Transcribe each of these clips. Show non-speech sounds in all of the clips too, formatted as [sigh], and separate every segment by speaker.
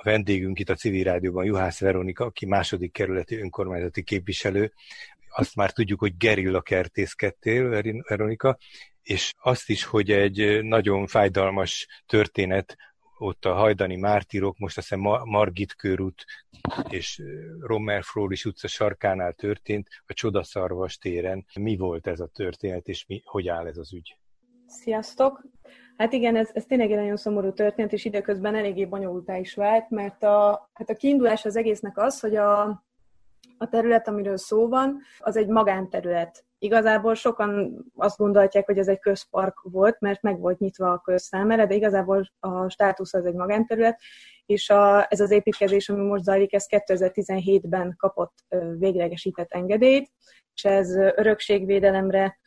Speaker 1: a vendégünk itt a civil rádióban Juhász Veronika, aki második kerületi önkormányzati képviselő. Azt már tudjuk, hogy gerilla kertészkedtél, Veronika, és azt is, hogy egy nagyon fájdalmas történet ott a hajdani mártírok, most azt hiszem Margit körút és Rommel Frólis utca sarkánál történt, a Csodaszarvas téren. Mi volt ez a történet, és mi, hogy áll ez az ügy?
Speaker 2: Sziasztok! Hát igen, ez, ez tényleg egy nagyon szomorú történet, és időközben eléggé bonyolultá is vált, mert a, hát a kiindulás az egésznek az, hogy a, a terület, amiről szó van, az egy magánterület. Igazából sokan azt gondolják, hogy ez egy közpark volt, mert meg volt nyitva a közszámára, de igazából a státusz az egy magánterület, és a, ez az építkezés, ami most zajlik, ez 2017-ben kapott véglegesített engedélyt, és ez örökségvédelemre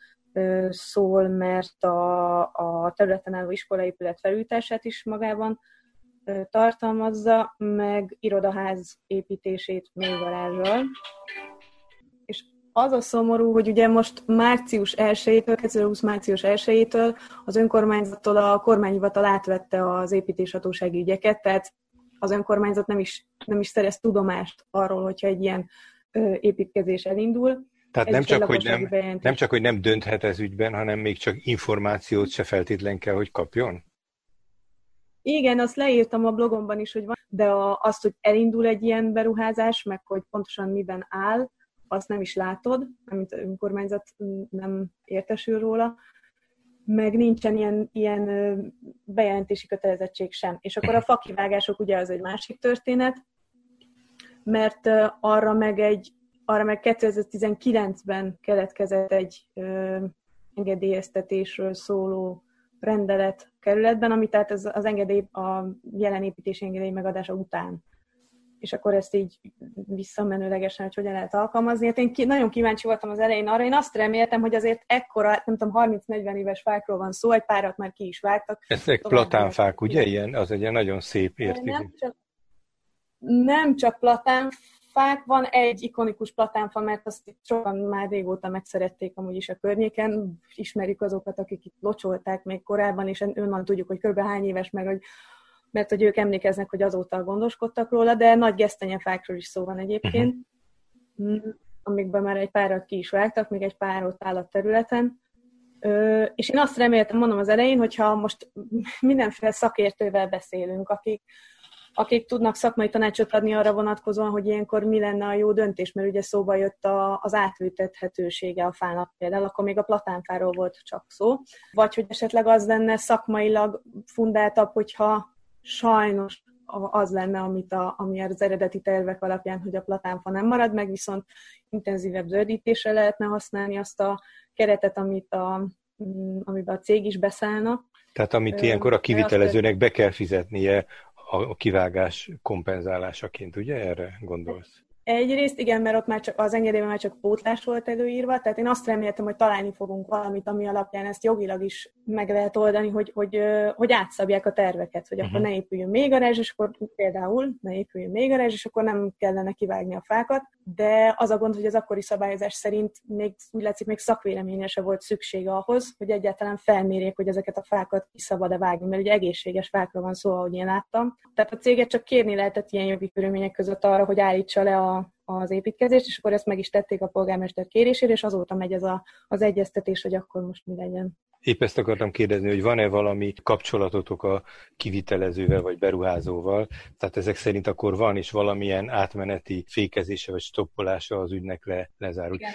Speaker 2: szól, mert a, a területen álló iskolaépület felújítását is magában tartalmazza, meg irodaház építését még garázsal. És az a szomorú, hogy ugye most március 1-től, 2020 március 1-től az önkormányzattól a kormányhivatal átvette az építéshatósági ügyeket, tehát az önkormányzat nem is, nem is szerez tudomást arról, hogyha egy ilyen építkezés elindul.
Speaker 1: Tehát nem csak, hogy nem, nem csak, hogy nem dönthet ez ügyben, hanem még csak információt se feltétlen kell, hogy kapjon?
Speaker 2: Igen, azt leírtam a blogomban is, hogy van, de a, azt, hogy elindul egy ilyen beruházás, meg hogy pontosan miben áll, azt nem is látod, amit önkormányzat nem értesül róla, meg nincsen ilyen, ilyen bejelentési kötelezettség sem. És akkor a fakivágások ugye az egy másik történet, mert arra meg egy arra meg 2019-ben keletkezett egy ö, engedélyeztetésről szóló rendelet kerületben, ami tehát az, az engedély, a jelen építési engedély megadása után. És akkor ezt így visszamenőlegesen, hogy hogyan lehet alkalmazni. Hát én ki, nagyon kíváncsi voltam az elején arra, én azt reméltem, hogy azért ekkora, nem tudom, 30-40 éves fákról van szó, egy párat már ki is vágtak.
Speaker 1: Ezek platánfák, ugye ilyen? Az egy ilyen nagyon szép érték.
Speaker 2: Nem csak, nem csak platánfák, fák. Van egy ikonikus platánfa, mert azt itt sokan már régóta megszerették amúgy is a környéken. Ismerik azokat, akik itt locsolták még korábban, és önnan tudjuk, hogy kb. hány éves, meg hogy mert hogy ők emlékeznek, hogy azóta gondoskodtak róla, de nagy gesztenyefákról is szó van egyébként, uh-huh. amikben már egy párat ki is vágtak, még egy pár ott áll a területen. Ö, és én azt reméltem, mondom az elején, hogyha most mindenféle szakértővel beszélünk, akik, akik tudnak szakmai tanácsot adni arra vonatkozóan, hogy ilyenkor mi lenne a jó döntés, mert ugye szóba jött a, az átültethetősége a fának például, akkor még a platánfáról volt csak szó, vagy hogy esetleg az lenne szakmailag fundáltabb, hogyha sajnos az lenne, amit a, ami az eredeti tervek alapján, hogy a platánfa nem marad meg, viszont intenzívebb zöldítésre lehetne használni azt a keretet, amit a, amiben a cég is beszállna.
Speaker 1: Tehát amit ilyenkor a kivitelezőnek be kell fizetnie a kivágás kompenzálásaként, ugye erre gondolsz?
Speaker 2: Egyrészt igen, mert ott már csak az engedélyben már csak pótlás volt előírva, tehát én azt reméltem, hogy találni fogunk valamit, ami alapján ezt jogilag is meg lehet oldani, hogy, hogy, hogy átszabják a terveket, hogy uh-huh. akkor ne épüljön még garázs, és akkor például ne épüljön még garázs, és akkor nem kellene kivágni a fákat, de az a gond, hogy az akkori szabályozás szerint még úgy látszik, még szakvéleménye se volt szükség ahhoz, hogy egyáltalán felmérjék, hogy ezeket a fákat ki szabad-e vágni, mert ugye egészséges fákra van szó, ahogy én láttam. Tehát a céget csak kérni lehetett ilyen jogi körülmények között arra, hogy állítsa le a, az építkezést, és akkor ezt meg is tették a polgármester kérésére, és azóta megy ez a, az egyeztetés, hogy akkor most mi legyen.
Speaker 1: Épp ezt akartam kérdezni, hogy van-e valami kapcsolatotok a kivitelezővel vagy beruházóval, tehát ezek szerint akkor van is valamilyen átmeneti fékezése vagy stoppolása az ügynek le, lezárult. Igen.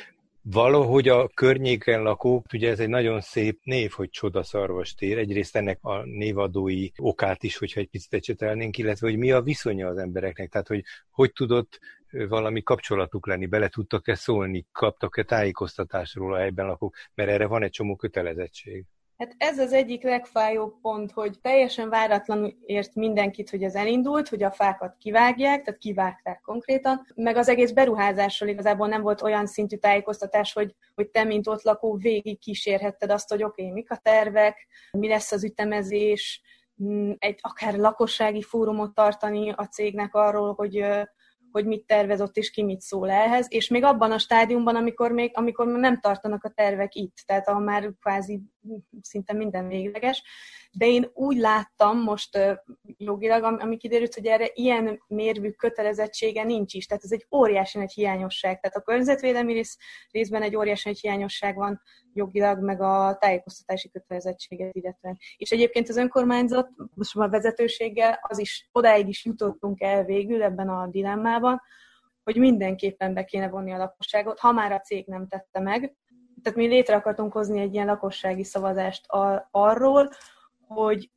Speaker 1: Valahogy a környéken lakók, ugye ez egy nagyon szép név, hogy Csodaszarvas tér, egyrészt ennek a névadói okát is, hogyha egy picit ecsetelnénk, illetve hogy mi a viszonya az embereknek, tehát hogy hogy tudott valami kapcsolatuk lenni, bele tudtak-e szólni, kaptak-e tájékoztatásról a helyben lakók, mert erre van egy csomó kötelezettség.
Speaker 2: Hát ez az egyik legfájóbb pont, hogy teljesen váratlanul ért mindenkit, hogy ez elindult, hogy a fákat kivágják, tehát kivágták konkrétan, meg az egész beruházásról igazából nem volt olyan szintű tájékoztatás, hogy, hogy te, mint ott lakó, végig kísérhetted azt, hogy oké, okay, mik a tervek, mi lesz az ütemezés, egy akár lakossági fórumot tartani a cégnek arról, hogy hogy mit tervez ott és ki mit szól ehhez, és még abban a stádiumban, amikor még amikor nem tartanak a tervek itt, tehát ahol már kvázi szinte minden végleges, de én úgy láttam most jogilag, ami kiderült, hogy erre ilyen mérvű kötelezettsége nincs is. Tehát ez egy óriási nagy hiányosság. Tehát a környezetvédelmi rész, részben egy óriási nagy hiányosság van jogilag, meg a tájékoztatási kötelezettséget illetve. És egyébként az önkormányzat, most a vezetőséggel, az is odáig is jutottunk el végül ebben a dilemmában, hogy mindenképpen be kéne vonni a lakosságot, ha már a cég nem tette meg. Tehát mi létre akartunk hozni egy ilyen lakossági szavazást arról, hogy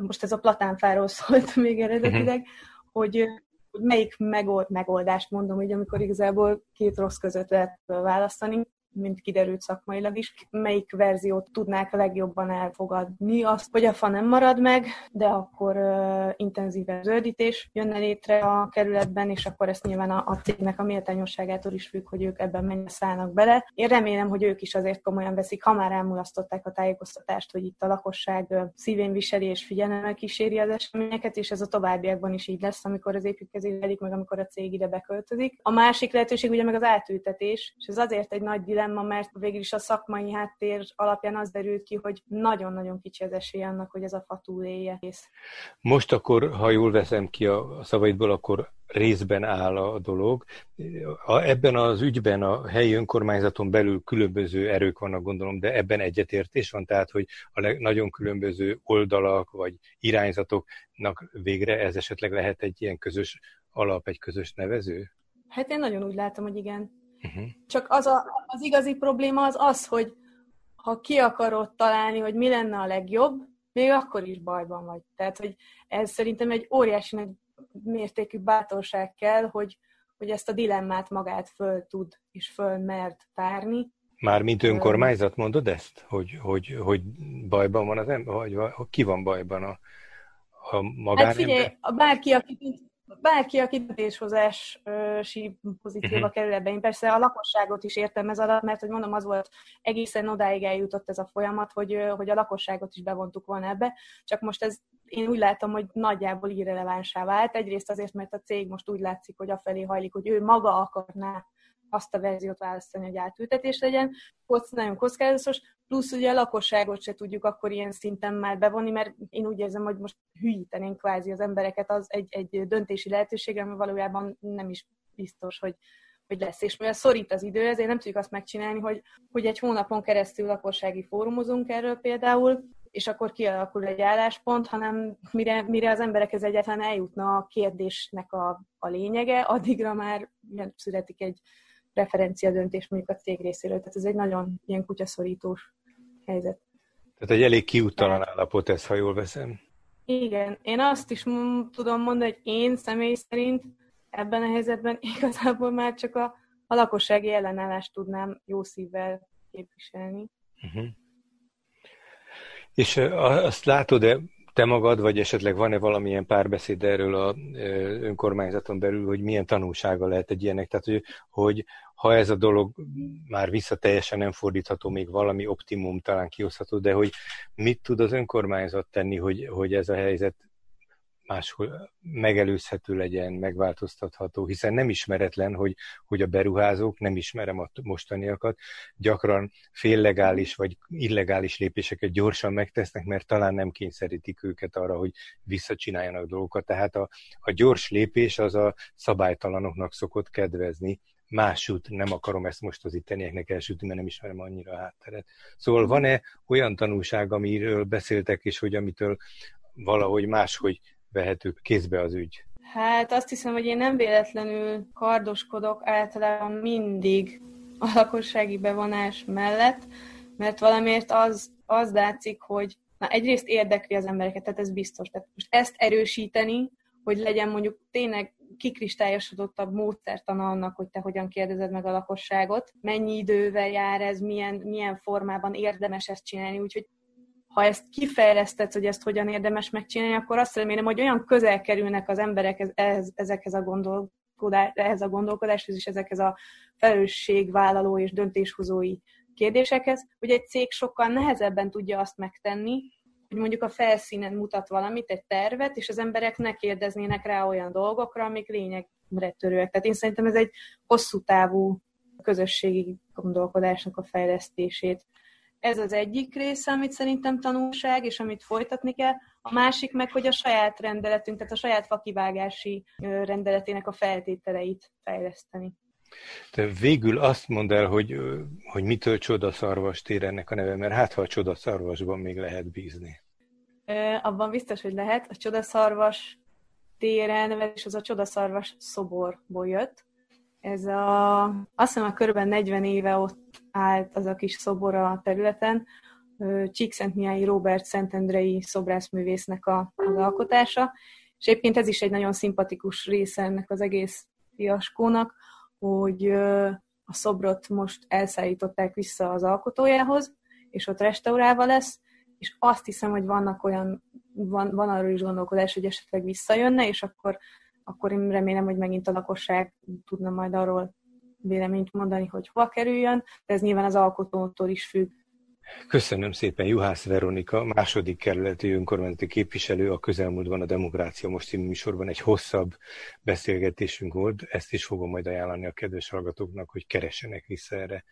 Speaker 2: most ez a platánfáról [laughs] szólt még eredetileg, uh-huh. hogy, hogy melyik megold, megoldást mondom, hogy amikor igazából két rossz között lehet választani, mint kiderült szakmailag is, melyik verziót tudnák legjobban elfogadni. Azt, hogy a fa nem marad meg, de akkor uh, intenzíven zöldítés jönne létre a kerületben, és akkor ezt nyilván a, a cégnek a méltányosságától is függ, hogy ők ebben mennyire szállnak bele. Én remélem, hogy ők is azért komolyan veszik, ha már elmulasztották a tájékoztatást, hogy itt a lakosság szívén viseli és figyelemmel kíséri az eseményeket, és ez a továbbiakban is így lesz, amikor az építkezés meg amikor a cég ide beköltözik. A másik lehetőség ugye meg az átültetés, és ez azért egy nagy dilemma, mert végül is a szakmai háttér alapján az derült ki, hogy nagyon-nagyon kicsi az esély annak, hogy ez a fa túlélje.
Speaker 1: Most akkor, ha jól veszem ki a szavaidból, akkor részben áll a dolog. A, ebben az ügyben a helyi önkormányzaton belül különböző erők vannak, gondolom, de ebben egyetértés van, tehát, hogy a leg, nagyon különböző oldalak vagy irányzatoknak végre ez esetleg lehet egy ilyen közös alap, egy közös nevező?
Speaker 2: Hát én nagyon úgy látom, hogy igen. Uh-huh. Csak az a, az igazi probléma az az, hogy ha ki akarod találni, hogy mi lenne a legjobb, még akkor is bajban vagy. Tehát, hogy ez szerintem egy óriási nagy mértékű bátorság kell, hogy, hogy ezt a dilemmát magát föl tud és föl mert tárni.
Speaker 1: Már mint önkormányzat mondod ezt? Hogy, hogy, hogy bajban van az ember? Vagy, ki van bajban a, a magánember? Hát figyelj,
Speaker 2: bárki, aki bárki, aki döntéshozási pozícióba uh-huh. kerül ebbe. Én persze a lakosságot is értem ez alatt, mert hogy mondom, az volt egészen odáig eljutott ez a folyamat, hogy, hogy a lakosságot is bevontuk volna ebbe. Csak most ez én úgy látom, hogy nagyjából irrelevánsá vált. Egyrészt azért, mert a cég most úgy látszik, hogy afelé hajlik, hogy ő maga akarná azt a verziót választani, hogy átültetés legyen. Kocz, nagyon kockázatos, plusz ugye a lakosságot se tudjuk akkor ilyen szinten már bevonni, mert én úgy érzem, hogy most hülyítenénk kvázi az embereket az egy, egy döntési lehetőségre, ami valójában nem is biztos, hogy, hogy lesz. És mivel szorít az idő, ezért nem tudjuk azt megcsinálni, hogy, hogy egy hónapon keresztül lakossági fórumozunk erről például, és akkor kialakul egy álláspont, hanem mire, mire az emberekhez egyáltalán eljutna a kérdésnek a, a lényege, addigra már születik egy referencia döntés mondjuk a cég részéről. Tehát ez egy nagyon ilyen kutyaszorítós helyzet.
Speaker 1: Tehát egy elég kiúttalan állapot ez, ha jól veszem.
Speaker 2: Igen, én azt is tudom mondani, hogy én személy szerint ebben a helyzetben [laughs] igazából már csak a, a lakossági ellenállást tudnám jó szívvel képviselni. Uh-huh.
Speaker 1: És azt látod-e te magad, vagy esetleg van-e valamilyen párbeszéd erről a önkormányzaton belül, hogy milyen tanulsága lehet egy ilyenek? Tehát, hogy, hogy ha ez a dolog már vissza teljesen nem fordítható, még valami optimum talán kihozható, de hogy mit tud az önkormányzat tenni, hogy, hogy ez a helyzet máshol megelőzhető legyen, megváltoztatható, hiszen nem ismeretlen, hogy, hogy a beruházók, nem ismerem a mostaniakat, gyakran féllegális vagy illegális lépéseket gyorsan megtesznek, mert talán nem kényszerítik őket arra, hogy visszacsináljanak dolgokat. Tehát a, a gyors lépés az a szabálytalanoknak szokott kedvezni, másút nem akarom ezt most az ittenieknek elsütni, mert nem ismerem annyira a hátteret. Szóval van-e olyan tanulság, amiről beszéltek, és hogy amitől valahogy máshogy vehető kézbe az ügy?
Speaker 2: Hát azt hiszem, hogy én nem véletlenül kardoskodok általában mindig a lakossági bevonás mellett, mert valamiért az, az látszik, hogy na egyrészt érdekli az embereket, tehát ez biztos. Tehát most ezt erősíteni, hogy legyen mondjuk tényleg kikristályosodottabb módszertana annak, hogy te hogyan kérdezed meg a lakosságot, mennyi idővel jár ez, milyen, milyen formában érdemes ezt csinálni, úgyhogy ha ezt kifejleszted, hogy ezt hogyan érdemes megcsinálni, akkor azt remélem, hogy olyan közel kerülnek az emberek ez, ezekhez a gondolkodás, ehhez a gondolkodáshoz és ezekhez a felelősségvállaló és döntéshozói kérdésekhez, hogy egy cég sokkal nehezebben tudja azt megtenni, hogy mondjuk a felszínen mutat valamit, egy tervet, és az emberek ne kérdeznének rá olyan dolgokra, amik lényegre törőek. Tehát én szerintem ez egy hosszú távú közösségi gondolkodásnak a fejlesztését Ez az egyik része, amit szerintem tanulság, és amit folytatni kell. A másik meg, hogy a saját rendeletünk, tehát a saját fakivágási rendeletének a feltételeit fejleszteni.
Speaker 1: Te végül azt mondd el, hogy, hogy mitől csodaszarvas tér ennek a neve, mert hát ha a csodaszarvasban még lehet bízni.
Speaker 2: Abban biztos, hogy lehet. A csodaszarvas téren, és az a csodaszarvas szoborból jött. Ez a, azt hiszem, a körben 40 éve ott állt az a kis szobor a területen, Csíkszentmiályi Robert Szentendrei szobrászművésznek a, az alkotása, és egyébként ez is egy nagyon szimpatikus része ennek az egész fiaskónak, hogy a szobrot most elszállították vissza az alkotójához, és ott restaurálva lesz, és azt hiszem, hogy vannak olyan, van, van arról is gondolkodás, hogy esetleg visszajönne, és akkor, akkor én remélem, hogy megint a lakosság tudna majd arról véleményt mondani, hogy hova kerüljön, de ez nyilván az alkotótól is függ.
Speaker 1: Köszönöm szépen, Juhász Veronika, második kerületi önkormányzati képviselő, a közelmúltban a Demokrácia Most című műsorban egy hosszabb beszélgetésünk volt, ezt is fogom majd ajánlani a kedves hallgatóknak, hogy keressenek vissza erre